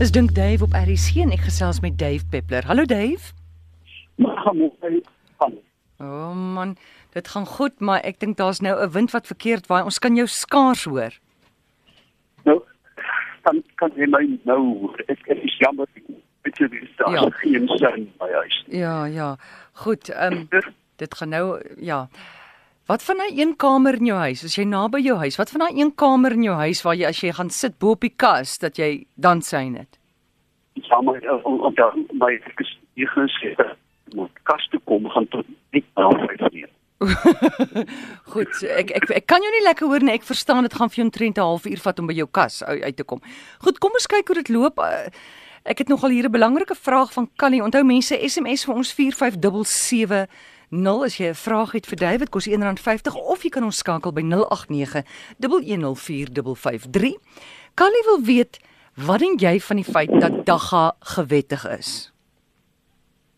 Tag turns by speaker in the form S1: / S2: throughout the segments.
S1: Dis dink Dave op RC en ek gesels met Dave Peppler. Hallo Dave.
S2: Gaan gaan.
S1: O oh man, dit gaan goed, maar ek dink daar's nou 'n wind wat verkeerd waai. Ons kan jou skaars hoor.
S2: Nou dan kan jy my nou hoor. ek, ek is jammer ek weet jy daar
S1: Ja.
S2: ja. geen sin by huis.
S1: Ja, ja. Goed, ehm um, dit gaan nou ja. Wat van daai een kamer in jou huis? As jy naby jou huis, wat van daai een kamer in jou huis waar jy as jy gaan sit bo op die kas dat jy dan sien dit?
S2: Ja maar om dan my ek is hier gesê moet kas toe kom gaan tot nie halfpad nie.
S1: Goed, ek ek ek kan jou nie lekker hoor nie. Ek verstaan dit gaan vir jou omtrent 'n halfuur vat om by jou kas uit, te kom. Goed, kom ons kyk hoe dit loop. Uh, Ek het nogal hier 'n belangrike vraag van Callie. Onthou mense SMS vir ons 45770 as jy 'n vraag het vir David, kos R1.50 of jy kan ons skakel by 089 1104553. Callie wil weet, wat dink jy van die feit dat Dagga gewettig is?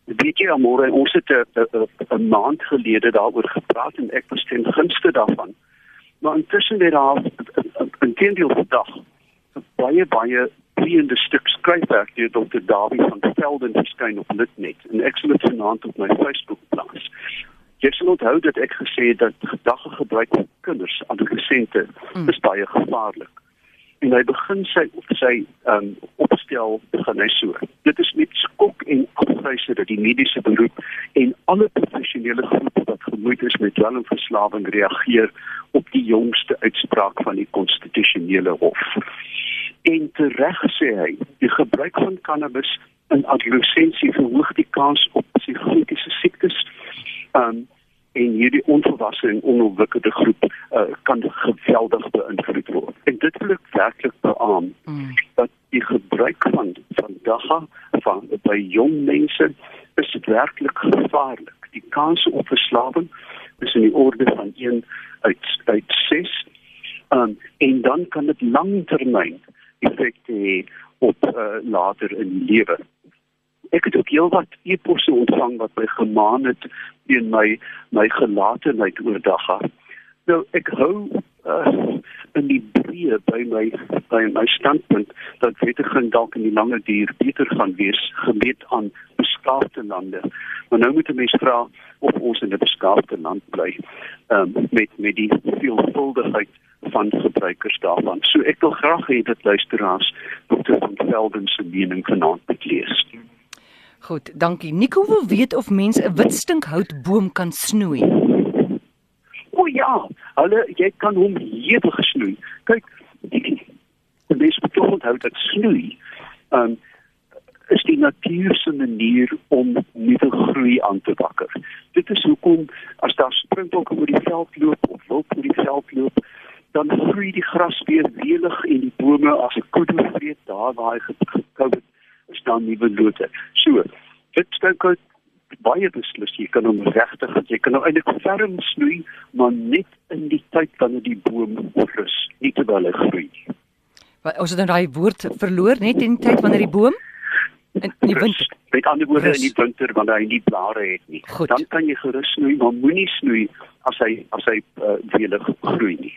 S2: Weet jy Amore, ons het 'n 'n- 'n maand gelede daaroor gepraat en ek was ten gunste daarvan. Maar intussen het daar 'n- 'n teendeel vandag 'n baie baie vleiende stuk skryfwerk deur Dr. Dawie van Velden verskyn op Litnet en ek sal dit vanaand op my Facebook plaas. Jy sal onthou dat ek gesê het dat gedagtegebruik van kinders, adolessente,
S1: Mm.
S2: is baie gevaarlik. En hy begin sy op sy um, opstel begin hy so. Dit is met skok en afgryse dat die mediese beroep en alle professionele groepe wat gemoeid is met dwelmverslawing reageer op die jongste uitspraak van die konstitusionele hof. En tereg sê hy, die gebruik van cannabis in adolessensie verhoog die kans op psigotiese siektes. Um en hierdie onvolwasse en onontwikkelde groep uh, kan geweldig beïnvloed word. En dit wil ek werklik beamoen
S1: Mm.
S2: dat die gebruik van van dagga van by jong mense is werklik gevaarlik. Die kans op verslawing is in die orde van 1 uit uit 6. Um, en dan kan dit langtermyn effekte hê op uh, later in die lewe. Ek het ook heelwat e-posse ontvang wat my gemaan het in my my gelatenheid oor dagga. Nou ek hou uh, in die breë by my by my standpunt dat wettiging dalk in die lange duur beter gaan wees gemeet aan beskaafde lande. Maar nou moet 'n mens vra of ons in 'n beskaafde land bly um, met met die veelvuldigheid van gebruikers daarvan. So ek wil graag hê dat luisteraars Dr. van Velden se mening vanaand moet lees.
S1: Goed, dankie. Nico wil weet of mens 'n wit stinkhoutboom kan snoei.
S2: O ja, hulle jy kan hom hewig snoei. Kyk, die mens moet tog onthou dat snoei um, is die natuur se manier om nuwe groei aan te wakker. Dit is hoekom as daar springbokke oor die veld loop of wild oor die veld loop, dan groei die gras weer welig en die bome as 'n kudde vreet daar waar hy ge- gekou het, is daar nuwe lote. So, dit stink uit baie beslis jy kan hom regtig jy kan nou eintlik ferm snoei maar net in die tyd wanneer die boom rus nie terwyl hy groei.
S1: Wat ons het nou daai woord verloor net in die tyd wanneer die boom in in die winter.
S2: met ander woorde
S1: Rus.
S2: in die winter wanneer hy nie blare het nie
S1: Goed.
S2: dan kan jy gerus snoei maar moenie snoei as hy as hy uh, welig groei nie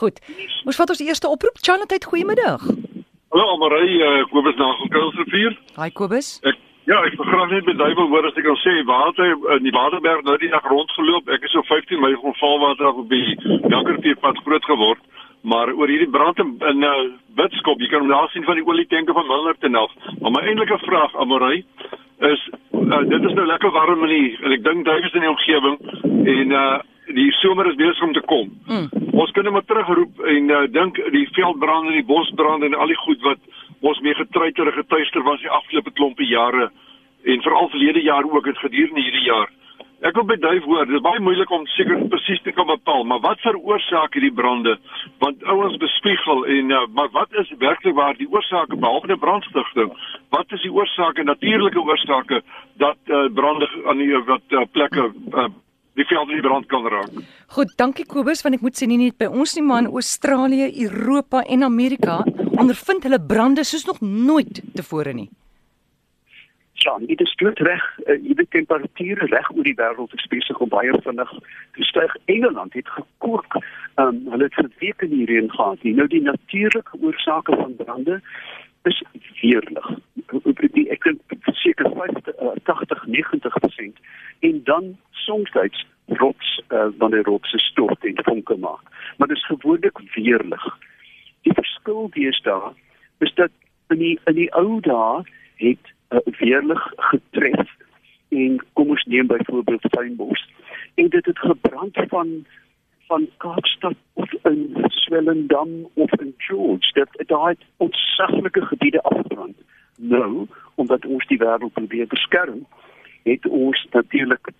S1: Goed. Ons vat ons eerste oproep. Charlotte, goeiemiddag.
S3: Hallo Amarie, uh, Kobus na Kuilsrivier.
S1: Hi Kobus.
S3: Ek ja, ek graag net met duiwel hoor as ek kan sê waar hy in die Waterberg nou die dag rondgeloop. Ek is so 15 my gevalwater af op die Jankerpad groot geword. Maar oor hierdie brand in, in uh, Witskop, jy kan hom daar sien van die olietanke van Milnerton af. Maar my eintlike vraag Amarie is uh, dit is nou lekker warm in die en ek dink duif is in die omgewing en uh die somer is besig om te kom.
S1: Mm.
S3: Ons kan net maar terugroep en uh, dink die veldbrande, die bosbrande en al die goed wat ons mee getruiter en getuister was die afgelope klompe jare en veral verlede jaar ook het gedurende hierdie jaar. Ek wil by duif hoor, dit is baie moeilik om seker presies te kan bepaal, maar wat veroorsaak hierdie brande? Want ouens bespiegel en uh, maar wat is werklik waar die oorsake behalwe die brandstigting? Wat is die oorsake, natuurlike oorsake dat uh, brande aan die wat uh, plekke uh, die veld in die brand kan raak?
S1: Goed, dankie Kobus want ek moet sê nie net by ons nie, maar in Australië, Europa en Amerika ondervind hulle brande soos nog nooit tevore nie.
S2: Ja, dit is dood reg. Uh, jy weet temperature reg oor die wêreld is besig om baie vinnig te styg. Engeland het gekook. Ehm um, hulle het vir weke in die reën gehad. Nou die natuurlike oorsake van brande is weerlig. Ek dink seker 50 80 90% en dan soms rots uh, wanneer rotse stort en vonke maak. Maar dit is gewoonlik weerlig. Die verskil deesdae is dat in die in die ou dae het uh, weerlig getref en kom ons neem byvoorbeeld Fynbos en dit het gebrand van van Kaapstad of in Swellendam of in George dat daai ontsaglike gebiede afgebrand nou omdat ons die wêreld probeer beskerm het ons natuurlik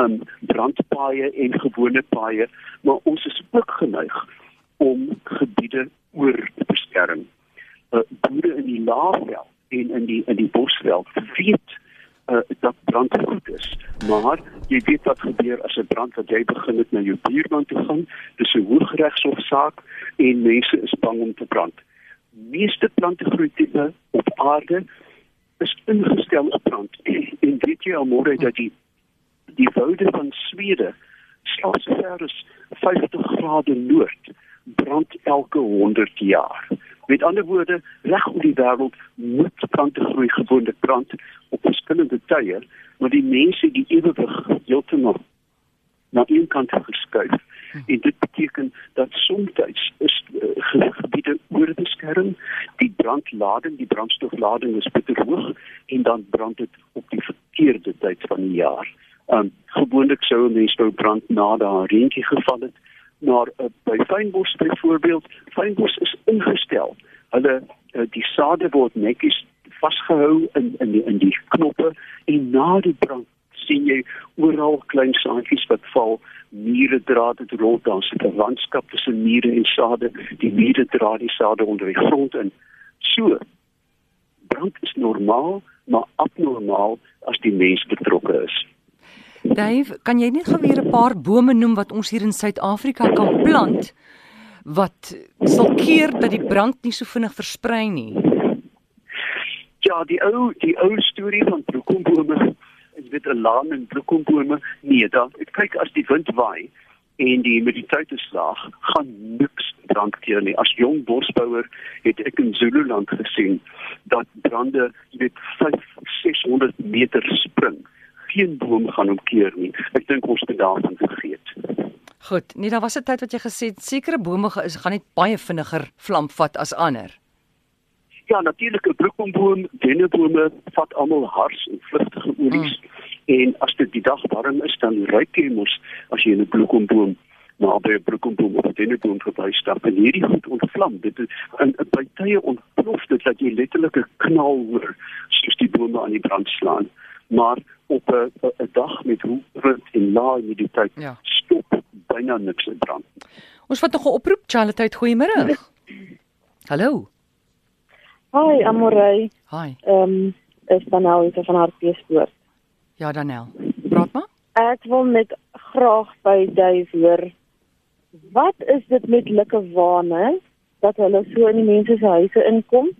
S2: um brandpaaie en gewone paaie maar ons is ook geneig om gebiede oor te beskerm uh, boere in die laafveld en in die in die bosveld weet uh, dat brand goed is. Maar jy weet wat gebeur as 'n brand wat jy begin het na jou buurman toe gaan, dis 'n hoogregshofsaak en mense is bang om te brand. Meeste plantegroeitipe op aarde is ingestel op brand. En weet jy al môre dat die die woude van Swede slegs ver is 50 grade noord brand elke 100 jaar. Met ander woorde, reg oor die wêreld moet plante groei gewoonlik brand op verskillende tye, maar die mense die ewewig heeltemal na een kant geskuif. En dit beteken dat soms is uh, gebiede oorbeskerm, die brandlading, die brandstoflading is bitter hoog en dan brand dit op die verkeerde tyd van die jaar. Um gewoonlik sou 'n mens wou brand na daar reentjie geval het maar uh, by fynbos byvoorbeeld fynbos is ingestel hulle uh, die sade word netjies vasgehou in in die, in die knoppe en na die brand sien jy oral klein saadjies wat val mure dra dit rond dan sit 'n landskap tussen mure en sade die mure dra die sade onder die grond in so brand is normaal maar abnormaal as die mens betrokke is
S1: Dave, kan jy net gou weer 'n paar bome noem wat ons hier in Suid-Afrika kan plant wat sal keer dat die brand nie so vinnig versprei nie?
S2: Ja, die ou die ou storie van bloekombome, is dit 'n laan en bloekombome? Nee, dan kyk as die wind waai en die humiditeit is laag, gaan niks brand keer nie. As jong bosbouer het ek in Zululand gesien dat brande, jy weet, 5 600 meter spring geen boom gaan omkeer nie. Ek dink ons moet daarvan vergeet.
S1: Goed, nee, daar was 'n tyd wat jy gesê het sekere bome is gaan net baie vinniger vlam vat as ander.
S2: Ja, natuurlike bloekomboom, dennebome vat almal hars en vlugtige olies. Hmm. En as dit die dag warm is, dan ruik jy mos as jy 'n bloekomboom maar by 'n bloekomboom of 'n denneboom verby stap en hierdie goed ontvlam. Dit is in by tye ontplof dit dat jy letterlik 'n knal hoor soos die bome aan die brand slaan maar op 'n dag met hoe wind en lae humiditeit ja. stop byna niks in brand.
S1: Ons wat nog 'n oproep Charlotte, goeiemôre. Hallo.
S4: Hi Amorey.
S1: Hi.
S4: Ehm um, is Danel hier van Hartbeespoort.
S1: Ja Danel. Praat maar.
S4: Ek wil net graag by Dave hoor. Wat is dit met lekker wane dat hulle so in die mense se huise inkom?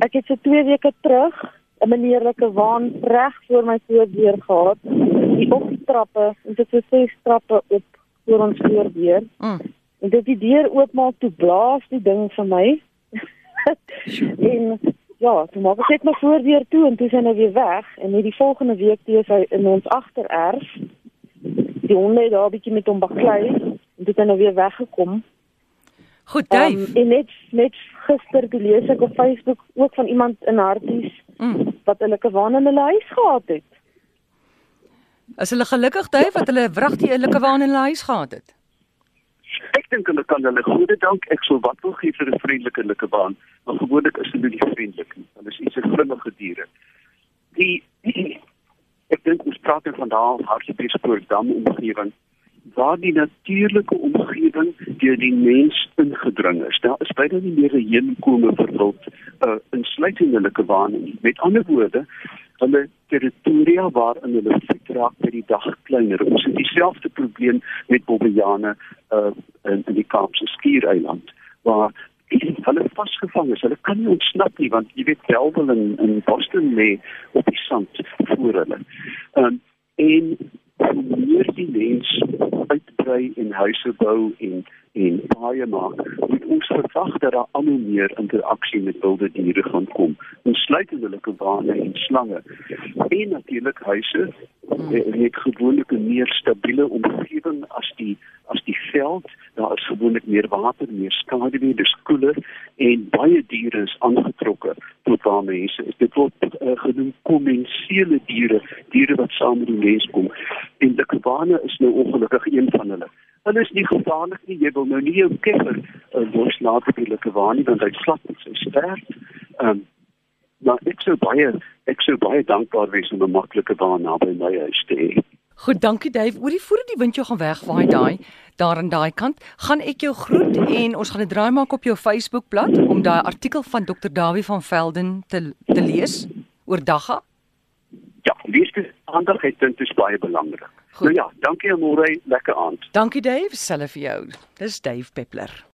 S4: Ek het so 2 weke terug 'n manierlike waan reg voor my voordeur gehad. Die optrappe, en dit is ses trappe op voor ons voordeur. Mm. En dit die deur oopmaak toe blaas die ding vir my. en ja, toe maak ek net my voordeur toe en toe sy nou weer weg en net die volgende week toe is hy in ons agtererf. Die honde het daar 'n bietjie met hom baklei en dit het nou weer weggekom.
S1: Goed, Dave. Um,
S4: en net net gister toe lees ek op Facebook ook van iemand in Harties mm. wat hulle kwaan in hulle huis gehad het.
S1: As hulle gelukkig Dave wat hulle wragtig eerlike waan in hulle huis gehad het.
S2: Ek dink hulle kan hulle goeie dank ek sou wat wil gee vir 'n vriendelike like baan, maar gewoonlik is hulle nie vriendelik nie. Hulle is iets grimmige diere. Die, die ek dink ons praat van daal hartbeespoort dam omgewing waar die natuurlike omgewing deur die mens ingedring is. Daar is baie nie meer heenkome vir wild uh, insluitende waan nie. Met ander woorde, hulle territoria waar in hulle voet raak by die dag kleiner. Ons het dieselfde probleem met bobbejane uh, in, in die Kaapse skiereiland waar hulle vasgevang is. Hulle kan nie ontsnap nie want jy weet Bellville in in Boston lê op die sand voor hulle. Um, en hoe meer die mens uitbrei en huise bou en en baie maak, moet ons verwag dat daar al hoe meer interaksie met wilde diere gaan kom, insluitend hulle kwane en slange. En natuurlik huise met gewoonlik 'n meer stabiele omgewing as die as die veld. Daar is gewoonlik meer water, meer skaduwee, dis koeler en baie diere is aangetrokke tot waar mense. Dit word uh, genoem kommensiele diere, diere wat saam met die mens kom. En die kwane is nou ongelukkig een van hulle. Hulle is nie gevaarlik nie. Jy wil nou nie jou keffer uh, loslaat op die kwane want hy slap met sy stert. Ehm um, maar ek sou baie ek sou baie dankbaar wees om 'n maklike baan naby my huis te hê.
S1: Goed, dankie Dave. Oor die voordat die wind jou gaan wegwaai daai daar aan daai kant, gaan ek jou groet en ons gaan 'n draai maak op jou Facebookblad om daai artikel van Dr. Dawie van Velden te te lees oor dagga.
S2: Ja, lees dit aandag het dit is baie belangrik. Goed. Nou ja, dankie Amore, lekker aand.
S1: Dankie Dave, self vir jou. Dis Dave Peppler.